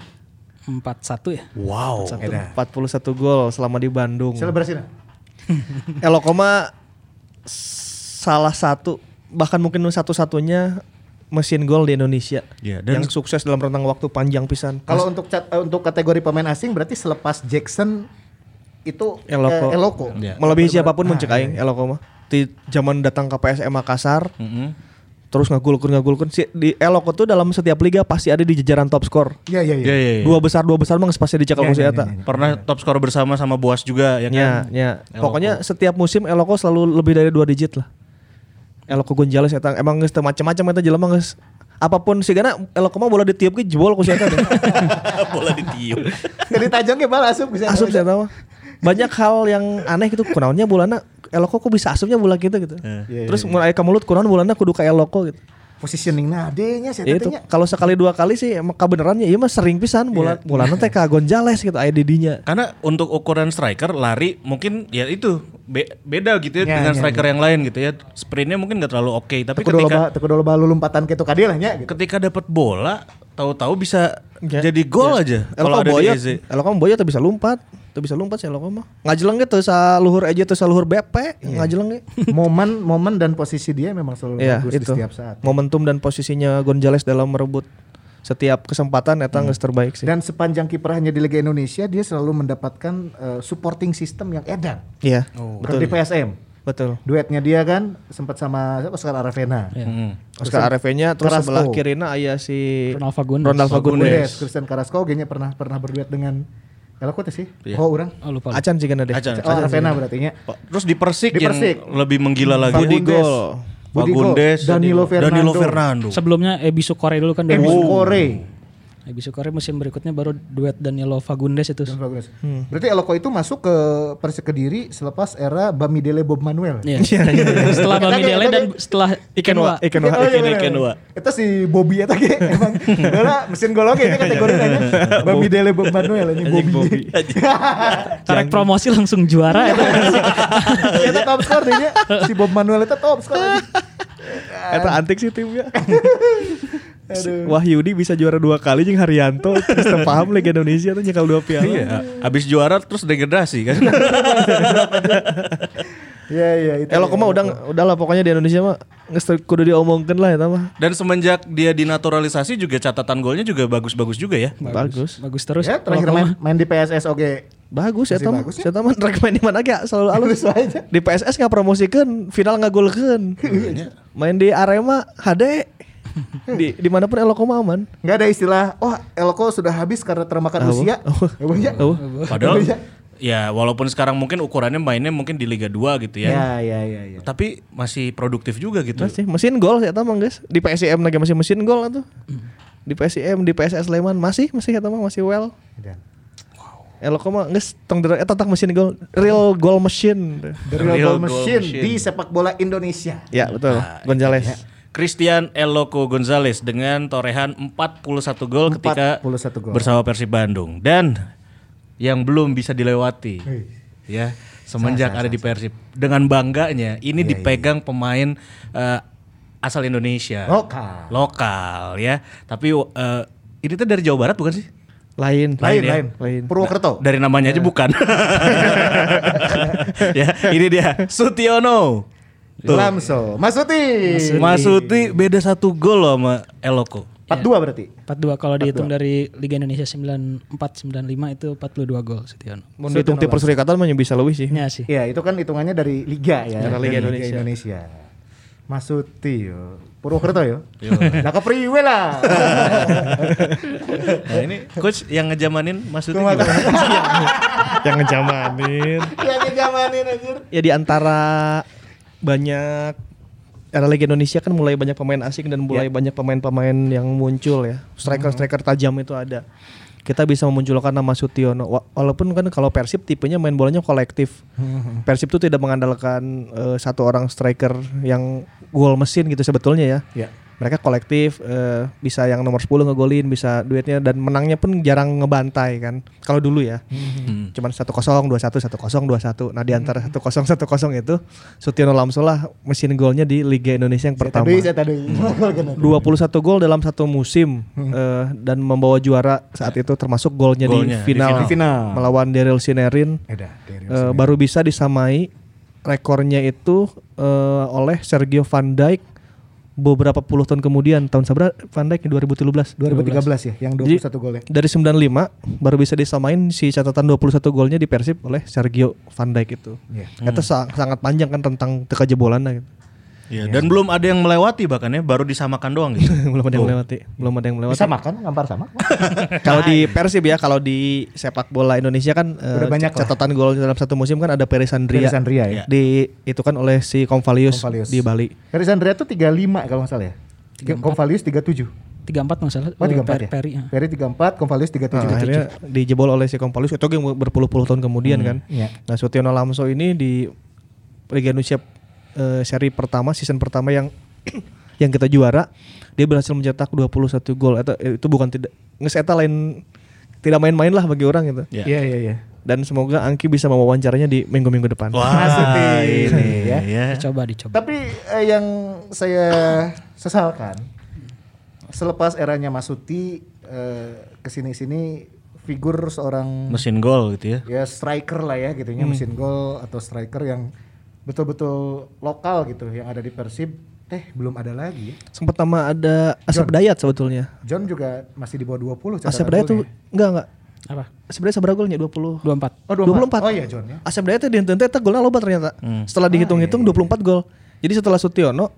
4-1 ya. Wow. Satu, 41 gol selama di Bandung. Selebrasi nah. Eloko mah salah satu bahkan mungkin satu-satunya mesin gol di Indonesia Iya, dan- yang sukses dalam rentang waktu panjang pisan. Kalau untuk cat, eh, untuk kategori pemain asing berarti selepas Jackson itu Eloko. eh, Eloko. Iya. Melebihi siapa pun Ah, mencek aing Eloko mah. Di zaman datang ke PSM Makassar Mm-mm. terus ngagulkeun ngagulkeun si di Eloko tuh dalam setiap liga pasti ada di jajaran top skor. Iya iya iya. Iya, iya, iya. Dua besar dua besar mah pasti Iya, si iya, eta. iya, iya. Pernah top skor bersama sama Boas juga ya kan? ya. Eloko. Pokoknya setiap musim Eloko selalu lebih dari dua digit lah. Eloko Gonzales eta emang geus teu macam-macam eta jelema geus apa pun sih karena Eloko mah bola ditiup ke jebol ku si eta. Bola ditiup. Jadi tajamnya bal asup bisa. Asup si eta mah. Banyak hal yang aneh gitu kunaonnya bolana Eloko kok bisa asupnya bola gitu gitu. Iya, Terus mulai ke mulut kunaon bolana kudu ka Eloko gitu. Positioning nah adenya sih Ya itu kalau sekali dua kali sih emang kebenarannya iya mah sering pisan bola bola teh ka Gonzales gitu aya di dinya. Karena untuk ukuran striker lari mungkin ya itu be- beda gitu ya, Ya, dengan ya, striker yang lain gitu ya. Sprintnya mungkin gak terlalu oke, tapi Teu kudu ketika loba teu kudu loba lompatan kitu ka dia lah nya gitu. ketika dapat bola tahu-tahu bisa Ya. jadi gol aja kalau ada boyot. Eloko mah boyot bisa lompat, teu bisa lompat sih Eloko mah. Ngajeleng gitu sa luhur aja teu sa luhur BP, ngajeleng ge. momen momen dan posisi dia memang selalu Iya, bagus di itu. setiap saat. Momentum dan posisinya Gonzales dalam merebut setiap kesempatan eta geus terbaik sih. Dan sepanjang kiprahnya di Liga Indonesia dia selalu mendapatkan eh, supporting system yang edan. Iya. Betul. Di PSM. Betul. Duetnya dia kan sempat sama siapa Oscar Aravena. Mm. Oscar Arevenya terus Carrasco. sebelah kirina aya si Ronald Fagundes. Ronald Fagundes, Fagundes. Christian Carrasco kayaknya pernah pernah berduet dengan Eloko teh sih. Iya. Oh, orang. Oh lupa. Acan sih kan deh. Acan. Oh, Aravena berarti nya. Terus di Persik, Di yang Persik. lebih menggila lagi Budi di Gol. Budi Gol. Danilo Fernando. Danilo Fernando. Sebelumnya Ebi Sukore dulu kan Ebi dari Ebi Sukore musim berikutnya baru duet Danilo Fagundes itu. Dan Fagundes. Berarti Eloko itu masuk ke Persik Kediri selepas era Bamidele Bob Manuel. Iya. setelah Bami Dele dan setelah Ikenwa. Ikenwa. Oh, iya, Iken- bener. Ikenwa. Itu si Bobby eta ge emang bola mesin gol oge ini kategori. Bamidele Bob Manuel ini Bobby. Karek promosi langsung juara itu. Eta top score dia. Si Bob Manuel itu top score. Eta antik sih timnya. Wahyudi bisa juara dua kali jeung Haryanto terus paham Liga Indonesia tuh nyekal dua piala. Iya, abis juara terus degradasi kan. Iya iya itu. Elok mah udah udah lah pokoknya di Indonesia mah teu kudu diomongkeun lah eta mah. Dan semenjak dia dinaturalisasi juga catatan golnya juga bagus-bagus juga ya. Bagus. Bagus terus. Ya terakhir main, main di PSS oke. Bagus ya bagus ya? Saya mah rek main di mana ge selalu alus. Aja. Di PSS nggak promosikan, final nggak golkeun. main di Arema HD. di di mana pun Eloko mah aman. Nggak ada istilah, oh Elko sudah habis karena termakan Oh. usia. Oh. Ya, ya? Oh. Padahal ya walaupun sekarang mungkin ukurannya mainnya mungkin di Liga 2 gitu ya. Ya ya ya ya. Tapi masih produktif juga gitu. Masih mesin gol saya tahu guys. Di PSIM lagi masih mesin gol atuh. Di PSIM, di PSS Sleman masih masih eta mah masih well. Dan Eloko mah geus tong eta tak mesin gol, real goal machine. The Real, Real Goal Goal Machine, Machine. di sepak bola Indonesia. Ya betul, Gonzales. Christian Eloko Gonzalez dengan torehan 41 gol ketika 41 gol. bersama Persib Bandung dan yang belum bisa dilewati Wih. ya semenjak ada di Persib dengan bangganya ini Iya, dipegang pemain eh, asal Indonesia Lokal. lokal ya tapi eh, ini tuh dari Jawa Barat bukan sih Lain, Lain ya? lain. Lain. Purwokerto. dari namanya aja bukan ya ini dia Sutiono Lamso. Masuti. Masuti beda satu gol loh sama Eloko 42 berarti. 42 kalau dihitung dari Liga Indonesia 94 95 itu 42 gol Setiono. Mau dihitung tim perserikatan mah bisa lebih sih. Iya sih. Iya, itu kan hitungannya dari liga ya. Dari Liga Dari Indonesia. Indonesia. Masuti yo. Purwokerto yo. Lah ke Priwe lah. Nah ini coach yang ngejamanin Masuti Kumaha? gimana? Yang ngejamanin. Ya ngejamanin anjir. ya di antara banyak era Liga Indonesia kan mulai banyak pemain asing dan mulai banyak pemain-pemain yang muncul ya. Striker-striker tajam itu ada. Kita bisa memunculkan nama Sutiono. Wa- Walaupun kan kalau Persib tipenya main bolanya kolektif. Persib itu tidak mengandalkan eh, satu orang striker yang gol mesin gitu sebetulnya ya. Ya. Mereka kolektif eh, bisa yang nomor 10 ngegolin, bisa duetnya dan menangnya pun jarang ngebantai kan. Kalau dulu ya. Hmm. Cuman 1-0, 2-1, 1-0, 2-1. Nah, di antara 1-0, 1-0 itu Sutiono Lamso lah mesin golnya di Liga Indonesia yang pertama. Tadi saya tadi. 21 gol dalam satu musim eh, dan membawa juara saat itu termasuk golnya, Golnya, di final, Di final. melawan Daryl Sinerin Eda, Eh, baru bisa disamai rekornya itu eh, oleh Sergio Van Dijk beberapa puluh tahun kemudian tahun sabra Van Dijk 2013 2013 ya, yang 21 Jadi, golnya. dari 95 baru bisa disamain si catatan 21 golnya di Persib oleh Sergio Van Dijk itu. Iya. Itu sa- sangat panjang kan tentang teka jebolan gitu. Iya, dan belum ada yang melewati bahkan ya, baru disamakan doang gitu. belum ada yang melewati, belum ada yang melewati. Bisa makan, ngampar sama. Kalau di Persib ya, kalau di sepak bola Indonesia kan eh, Udah banyak lah. catatan gol dalam satu musim kan ada Perisandria. Perisandria ya. Di itu kan oleh si Convalius, Convalius. di Bali. Garis Andrea tuh 35 kalau nggak salah ya. Convalius 37. 34 nggak salah. Oh, 34 Peri, ya. Peri, ya. Peri 34, Convalius 37. Nah, akhirnya dijebol oleh si Convalius itu yang berpuluh-puluh tahun kemudian kan. iya. Nah, Sutiono Lamso ini di Liga Indonesia eh, seri pertama season pertama yang yang kita juara, dia berhasil mencetak 21 gol. Itu, itu bukan tidak nges eta lain tidak main-main lah bagi orang gitu. Ya. Iya, iya, iya. Dan semoga Angki bisa mewawancaranya di minggu-minggu depan. Wah, Masuti ini ya. ya. Dicoba, dicoba. Tapi eh, yang saya sesalkan selepas eranya Masuti eh, ke sini-sini figur seorang Mesin gol gitu ya. ya striker lah ya gitu ya mesin gol atau striker yang betul-betul lokal gitu yang ada di Persib eh belum ada lagi ya. Sempat nama ada Asep Dayat sebetulnya. John juga masih di bawah 20 catatan Asep Dayat tuh golnya. enggak enggak. Apa? Asep Dayat seberapa golnya? 20 24. Oh 24. 24. Oh iya John ya. Asep Dayat tuh di henteu teh golnya loba ternyata. Setelah dihitung-hitung 24 gol. Jadi setelah Sutiono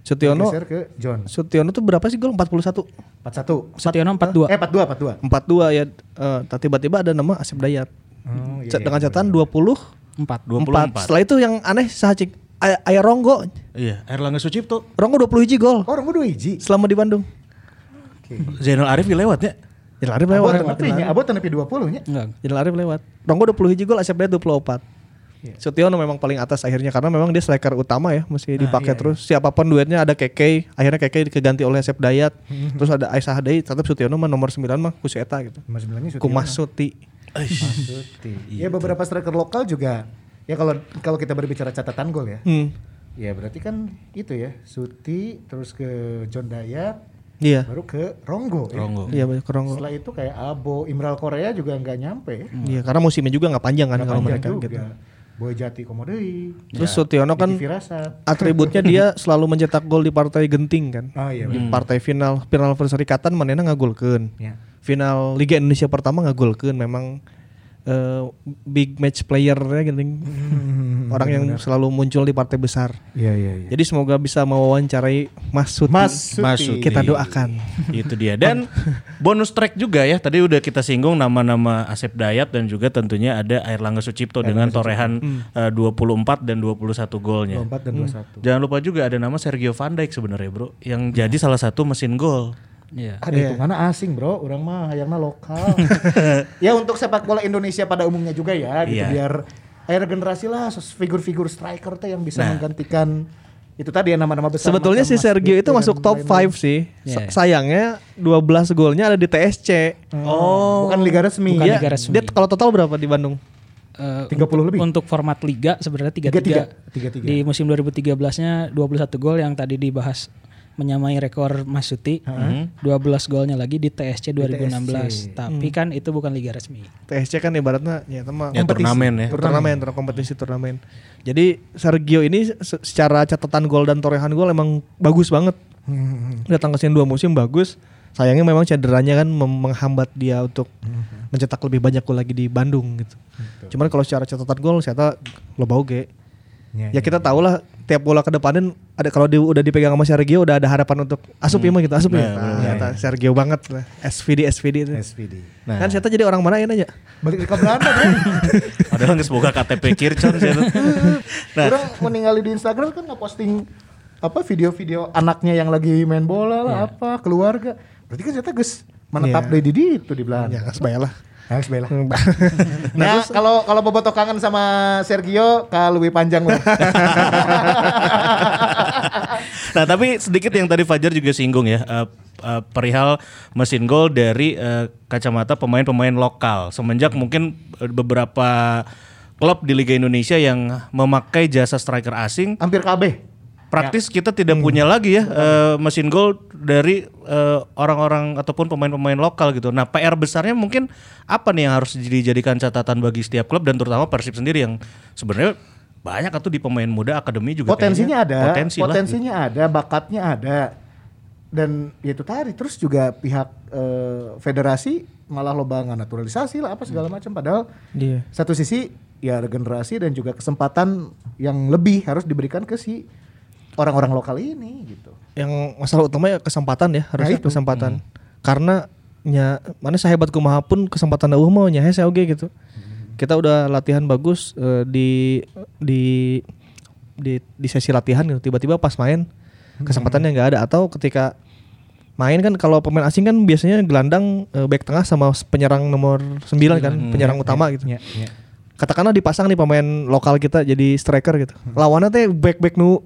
Sutiono Geser ke John. Sutiono tuh berapa sih gol? 41. 41. Setiono 42. Eh 42 42. 42 ya. Eh, tiba-tiba ada nama Asep Dayat. Oh, iya, iya, dengan bener. catatan 20 4. 24. Setelah itu yang aneh sahacik Ay- Aya Ronggo. Iya, Erlangga Sucipto. Ronggo 20 hiji gol Oh, orang udah hiji. selama di Bandung. Zainal Arif lewatnya. Jalan Arif Abot lewat. tenepi nya, abot tenepi 20 nya. Enggak. Jalan Arif lewat. Ronggo 20 hiji gol, Asep Dayat 24. Iya. Sutiono memang paling atas akhirnya karena memang dia striker utama ya mesti dipakai iya, terus siapa pun duetnya ada Keke akhirnya Keke diganti oleh Asep Dayat Hmm. terus ada Aisyah Hadei tetap Sutiono mah nomor 9 mah ku si eta gitu Nomor 9 nya ku Mas Suti Masuti. Ya beberapa striker lokal juga. Ya kalau kalau kita berbicara catatan gol ya. hmm. Ya berarti kan itu ya Suti terus ke John Dayat Iya. baru ke Ronggo. ya. Ronggo. Iya banyak keronggo. Setelah itu kayak Abo, Imral Korea juga nggak nyampe. Iya karena musimnya juga nggak panjang kan Nggak kalau panjang mereka juga. gitu. Boy Jati Komodei. Terus Sutiono kan atributnya dia selalu mencetak gol di partai genting kan. Oh iya. Di partai final final serikatan manena ngagolkeun. Ya. Final Liga Indonesia pertama ngagolkeun memang eh, big match playernya gini. Orang yang selalu muncul di partai besar. Iya iya iya. Jadi semoga bisa mewawancarai Mas Suti. Mas Suti. Mas Suti. Kita doakan. Itu dia. Dan bonus track juga ya. Tadi udah kita singgung nama-nama Asep Dayat dan juga tentunya ada Airlangga Sucipto dengan torehan eh, 24 dan 21 golnya. 24 dan 21. Jangan lupa juga ada nama Sergio Van Dijk sebenarnya, Bro, yang jadi salah satu mesin gol. Iya. Ada hitungannya asing bro, orang mah hayangna lokal. ya untuk sepak bola Indonesia pada umumnya juga ya, gitu Iya. biar air generasi lah sos- figur-figur striker teh yang bisa menggantikan itu tadi ya nama-nama besar. Sebetulnya si Sergio itu masuk top lain-lain. 5 sih. Iya. Sa- Sayangnya 12 golnya ada di TSC. Oh, bukan liga resmi. Bukan ya. liga resmi. Dia kalau total berapa di Bandung? Eh, 30 lebih. Untuk format liga sebenarnya 33. 33. Di musim 2013-nya 21 gol yang tadi dibahas menyamai rekor Mas Suti. 12 golnya lagi di TSC 2016. Tapi kan itu bukan liga resmi. TSC kan ibaratnya ya tema Ya turnamen ya. turnamen, turnamen, kompetisi turnamen. Jadi Sergio ini se- secara catatan gol dan torehan gol emang bagus banget. Datang ke sini dua musim bagus. Sayangnya memang cederanya kan menghambat dia untuk mencetak lebih banyak gol lagi di Bandung gitu. Cuman kalau secara catatan gol saya lo bau ge. Ya, Ya kita tahu lah tiap bola ke depanin ada kalau di- udah dipegang sama Sergio udah ada harapan untuk asup ya mah gitu asup ya. Ternyata Sergio banget lah. SVD SVD itu. SPD. Kan saya jadi orang mana ya nanya? Balik ke Belanda kan. Padahal nggak semoga KTP Kircon sih. Nah, Orang meninggali di Instagram kan nge-posting apa video-video anaknya yang lagi main bola lah apa keluarga. Berarti kan saya geus menetap Iya. di di itu di Belanda. Ya, sebaiknya lah. Harus bela. Nah, kalau kalau bobotoh kangen sama Sergio, kalau lebih panjang lah. nah tapi sedikit yang tadi Fajar juga singgung ya eh, eh, perihal mesin gol dari eh, kacamata pemain-pemain lokal semenjak mungkin beberapa klub di Liga Indonesia yang memakai jasa striker asing Hampir KB. Praktis kita tidak punya lagi ya eh, mesin gol dari eh, orang-orang ataupun pemain-pemain lokal gitu. Nah PR besarnya mungkin apa nih yang harus dijadikan catatan bagi setiap klub dan terutama Persib sendiri yang sebenarnya banyak atau di pemain muda akademi juga Potensinya kayaknya ada, potensi lah. potensinya ada, bakatnya ada. Dan ya itu tadi terus juga pihak eh, federasi malah lobangan naturalisasi lah apa segala macam padahal Iya. satu sisi ya regenerasi dan juga kesempatan yang lebih harus diberikan ke si orang-orang lokal ini gitu. Yang masalah utama ya kesempatan ya, harusnya itu. kesempatan. Karena nya mana sahebat kumaha pun kesempatan eueuh mah nya hese oge gitu. Kita udah latihan bagus eh, di di di di sesi latihan gitu. Tiba-tiba pas main kesempatannya nggak ada atau ketika main kan kalau pemain asing kan biasanya gelandang eh, back tengah sama penyerang nomor 9 kan, penyerang utama gitu. Ya, ya. katakanlah dipasang nih pemain lokal kita jadi striker gitu. Lawannya teh back-back nu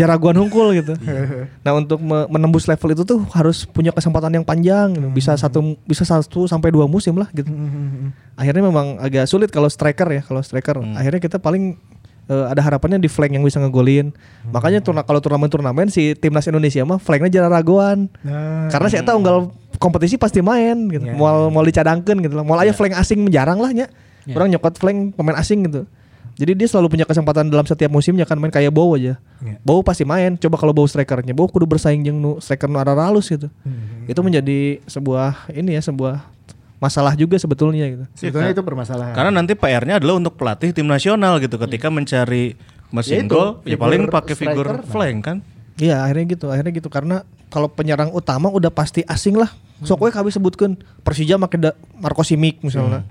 jaraguan hungkul gitu. nah untuk me- menembus level itu tuh harus punya kesempatan yang panjang, gitu. bisa satu bisa satu sampai dua musim lah gitu. Akhirnya memang agak sulit kalau striker ya, kalau striker. Akhirnya kita paling eh, ada harapannya di flank yang bisa ngegolin. Makanya turna, kalau turnamen-turnamen si timnas Indonesia mah flanknya jaraguan. Nah, Karena saya tahu unggal kompetisi pasti main gitu. Iya, Mau mau dicadangkeun gitu lah. Mau aja flank asing jarang lah nya. Orang nyokot flank pemain asing gitu. Jadi dia selalu punya kesempatan dalam setiap musimnya kan main kayak Bow aja. Iya. Bow pasti main. Coba kalau Bow strikernya, Bow kudu bersaing jeung nu striker nu arah halus gitu. Itu menjadi sebuah ini ya sebuah masalah juga sebetulnya gitu. sebetulnya itu bermasalah. Karena nanti PR-nya adalah untuk pelatih tim nasional gitu ketika mencari mesin Ya itu, gol ya paling pakai figur flank kan. Iya akhirnya gitu, akhirnya gitu karena kalau penyerang utama udah pasti asing lah. Sok we kami sebutkan Persija make da- Marco Simic misalnya.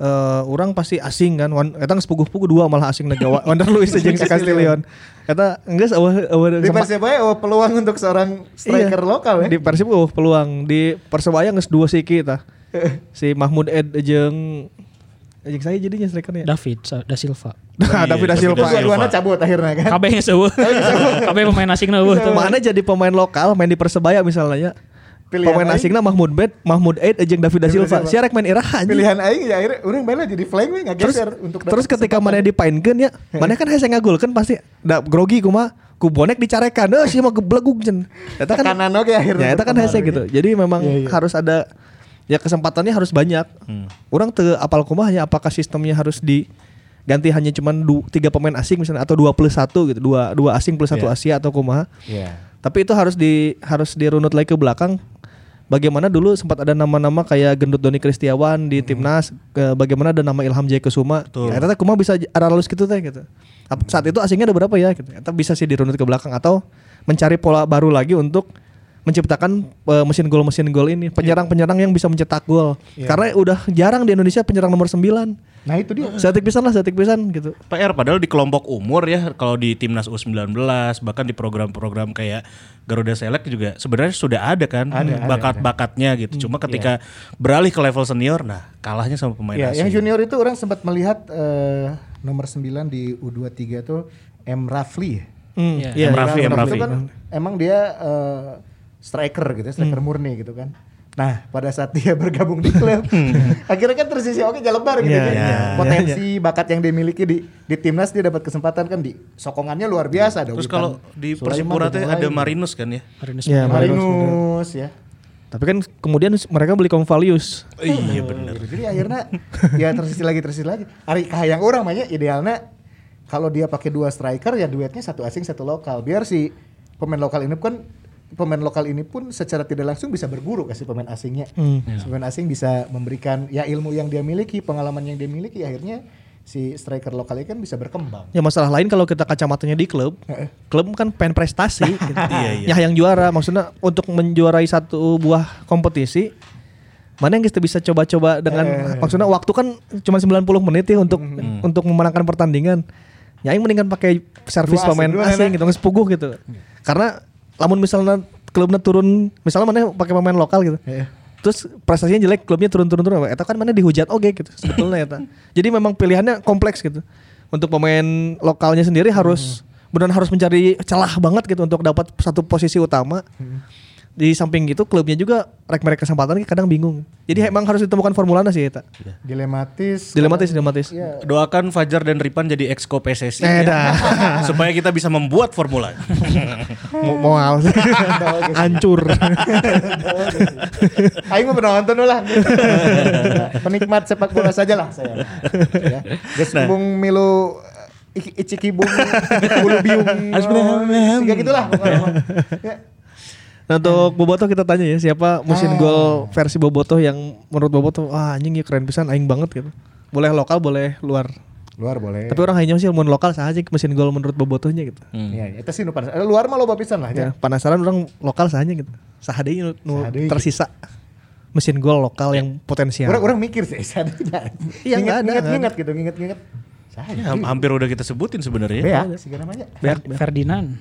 Eh, orang pasti asing kan, Wan, eta geus puguh-puguh dua malah asing negawa. Wander Luis jeung Castillion. Eta geus eueuh eueuh di Persebaya oh, peluang untuk seorang striker Iya. lokal ya. Di Persib eueuh peluang, di Persebaya geus dua siki tah. si Mahmud Ed jeung jeung saya jadinya strikernya. David Sa- da Silva. Nah, David da David Silva. da Silva. Dua-duanya cabut akhirnya kan. KB nya seueuh. KB pemain asing eueuh tuh. Mana jadi pemain lokal main di Persebaya misalnya. Pilihan pemain asingnya Mahmud Bed, Mahmud Aid jeung David da Silva. Silva. Si rek main iraha anjing. Pilihan aing ya akhirnya orang bela jadi flank we Terus ngageser untuk terus ketika mana dipainkeun ya, mana kan hese ngagulkeun pasti da grogi kumaha ku bonek dicarekan eh sih mau gebleguk jen eta kan Tekanan oke akhirnya ya eta kan hese gitu jadi memang Iya, iya. harus ada ya kesempatannya harus banyak orang te apal kumahnya apakah sistemnya harus diganti hanya cuman du, tiga pemain asing misalnya atau dua plus satu gitu dua dua asing plus satu Iya. Asia atau kumaha Iya. tapi itu harus di harus dirunut lagi ke belakang. Bagaimana dulu sempat ada nama-nama kayak Gendut Doni Kristiawan di timnas, ke bagaimana ada nama Ilham Jaya Kusuma. Ya, eta kumaha bisa ada lulus gitu teh gitu. Saat itu asingnya ada berapa ya gitu. Bisa sih dirunut ke belakang atau mencari pola baru lagi untuk menciptakan eh, mesin gol mesin gol ini penyerang-penyerang yang bisa mencetak gol. Karena udah jarang di Indonesia penyerang nomor 9. Nah itu dia. Setik pisan lah, setik pisan gitu. PR padahal di kelompok umur ya kalau di timnas U19 bahkan di program-program kayak Garuda Select juga sebenarnya sudah ada kan bakat-bakatnya gitu. Cuma ketika beralih ke level senior nah kalahnya sama pemain Ya, asing. yang junior itu orang sempat melihat eh, nomor 9 di U23 tuh M Rafli. ya. Hmm, Iya. iya. M. Rafli, M. Itu Rafli. kan emang dia eh, striker gitu, ya, striker murni gitu kan. Nah, pada saat dia bergabung di klub, akhirnya kan tersisi oke jalebar gitu Iya, kan. iya, Potensi bakat yang dimiliki di di timnas dia dapat kesempatan kan di sokongannya luar biasa ada Terus Witan kalau di Persipura teh Witan ada. Marinus kan ya. Marinus Ya, Marinus ya. Tapi kan kemudian mereka beli Convalius. Iya benar. Jadi akhirnya ya tersisi lagi tersisi lagi. Ari kahayang orang banyak idealnya kalau dia pakai dua striker ya duetnya satu asing satu lokal. Biar si pemain lokal ini kan pemain lokal ini pun secara tidak langsung bisa berguru kasih pemain asingnya. Si Pemain asing bisa memberikan ya ilmu yang dia miliki, pengalaman yang dia miliki akhirnya si striker lokal ini kan bisa berkembang. Ya masalah lain kalau kita kacamatanya di klub, klub kan pengen prestasi, gitu. Iya, iya. Ya yang juara, maksudnya untuk menjuarai satu buah kompetisi, mana yang kita bisa coba-coba dengan, maksudnya waktu kan cuma 90 menit ya untuk untuk memenangkan pertandingan. Ya yang mendingan pakai servis asing, pemain dua asing nenek. gitu, nggak sepuguh gitu. Karena lamun misalnya klubnya turun, misalnya mana pakai pemain lokal gitu. Iya. Terus prestasinya jelek, klubnya turun-turun-turun. Eta kan mana dihujat oke gitu sebetulnya eta. Jadi memang pilihannya kompleks gitu. Untuk pemain lokalnya sendiri harus benar harus mencari celah banget gitu untuk dapat satu posisi utama. Di samping gitu klubnya juga rek mereka kesempatan kadang bingung. Jadi emang harus ditemukan formulanya sih eta. Dilematis. Dilematis, dilematis. Iya. Doakan Fajar dan Ripan jadi exco PSSI Eh, ya. supaya kita bisa membuat formula. Mo- Moal. Hancur. Aing mah penonton lah. Penikmat sepak bola saja lah saya. ya. Geus bung milu iki- icikibung bulu biung. Mah. Ya. Nah untuk Bobotoh kita tanya ya siapa mesin gol versi Bobotoh yang menurut Bobotoh wah anjing ya keren pisan aing banget gitu. Boleh lokal boleh luar. Luar boleh. Tapi orang hanya sih mau lokal saja mesin gol menurut Bobotohnya gitu. Iya, itu sih nu panas. Eh, Luar mah loba pisan lah Ya, ya. penasaran orang lokal saja gitu. Sahade nu, nu tersisa mesin gol lokal yang potensial. Orang orang mikir sih sadanya. Iya, nggak ada, Ingat nggak ingat gitu, ingat ingat. Ya, hampir udah kita sebutin sebenarnya. Sih namanya. Fer- Ferdinand.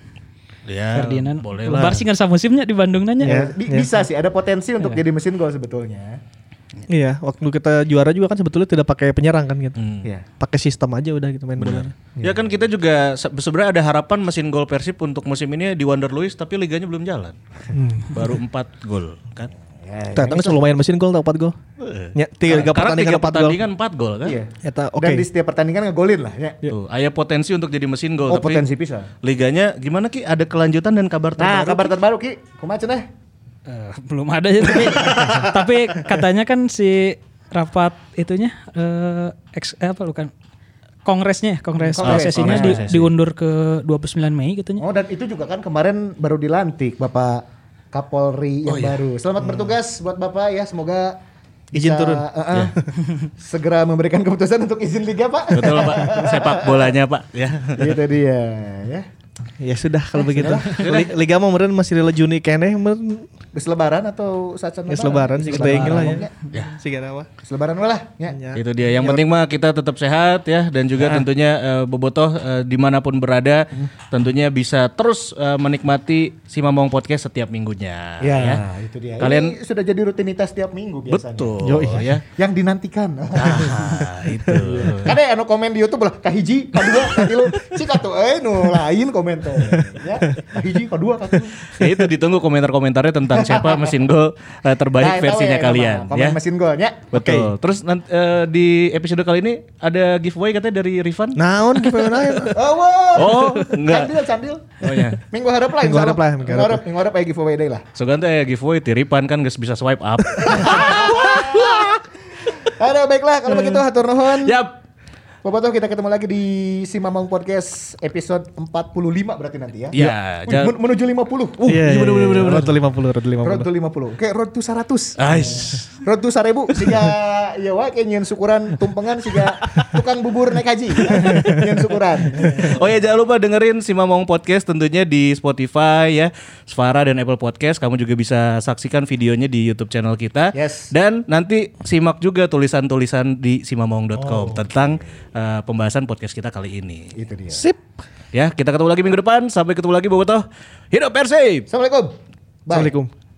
Ya, Ferdinand. boleh Lebar lah. sih nggak musimnya di Bandung nanya. Ya, bi- bisa sih ada potensi untuk jadi mesin gol sebetulnya. Iya, waktu kita juara juga kan sebetulnya tidak pakai penyerang kan gitu. Hmm. Iya. Pakai sistem aja udah gitu main bola. Ya kan kita juga se- sebenarnya ada harapan mesin gol Persib untuk musim ini di Wonder Luis tapi liganya belum jalan. Baru 4 gol kan. Ya, Ternyata nggak lumayan mesin gol atau 4 gol. Ya, tiga, tiga Karena pertandingan tiga 4 gol. pertandingan 4 gol kan. Iya. Eta oke. Dan di setiap pertandingan ngegolin lah ya. Tuh, aya potensi untuk jadi mesin gol Oh, tapi potensi bisa. liganya gimana Ki? Ada kelanjutan dan kabar Nah, terbaru? kabar terbaru Ki, kumaha cenah? Eh, belum ada ya tapi tapi katanya kan si rapat itunya eh ex, eh, apa bukan kongresnya ya, kongres Kongres, PSSI-nya kongres di- diundur ke 29 Mei gitu Oh, dan itu juga kan kemarin baru dilantik Bapak Kapolri yang baru. Selamat bertugas buat Bapak ya, semoga Izin bisa, turun. eh, eh, segera memberikan keputusan untuk izin liga, Pak. Betul Pak, sepak bolanya Pak ya. Itu dia, ya. Ya sudah kalau begitu. Li- Liga mah meureun masih lila Juni keneh meureun Geus lebaran atau saat geus lebaran sih kita ingin lah ya. Ya. Sih mah. Geus lebaran lah, ya. Ya. Itu dia. Yang penting mah kita tetap sehat ya dan juga tentunya eh, Bobotoh eh, di mana pun berada tentunya bisa terus eh, menikmati si Mamong Podcast setiap minggunya. Ya, itu dia. Kalian Ini sudah jadi rutinitas tiap minggu biasanya. betul ya. Yang dinantikan. Ah, itu. Kada anu komen di YouTube lah kahiji, kadua, katilu. Cik atuh euy nu lain komen komentar. ya. Hiji, kedua, katu. Ya itu ditunggu komentar-komentarnya tentang siapa mesin gol eh, terbaik Nah, versinya ya, kalian Komen ya. mesin golnya. Betul. Terus nanti, eh, di episode kali ini ada giveaway katanya dari Rifan. Naon giveaway lain. Oh, wow. Oh, enggak. Candil, candil. Oh ya. Minggu harap lah. Minggu harap lah, minggu Minggu harap. Minggu harap ya giveaway deh lah. So ganti ya giveaway tiripan kan gak bisa swipe up. Aduh, baiklah. Kalau begitu, hatur nuhun. Yap. Bobotoh kita ketemu lagi di Si Mamang Podcast episode 45 berarti nanti ya. Ya, Wih, jangan- men- menuju 50. Uh, Iya, bener, bener, bener, Road to 50, road to 50. road to 50. Oke, road to 100. Ais. Road to 1000 siga ya wae kayak nyeun syukuran tumpengan siga tukang bubur naik haji. nyeun syukuran. Oh ya jangan lupa dengerin si Mamong Podcast tentunya di Spotify ya, Spara dan Apple Podcast. Kamu juga bisa saksikan videonya di YouTube channel kita. Yes. Dan nanti simak juga tulisan-tulisan di simamong.com tentang uh, pembahasan podcast kita kali ini. Itu dia. Sip. Ya, kita ketemu lagi minggu depan. Sampai ketemu lagi Bobotoh. Hidup Persib. Assalamualaikum. Bye. Assalamualaikum.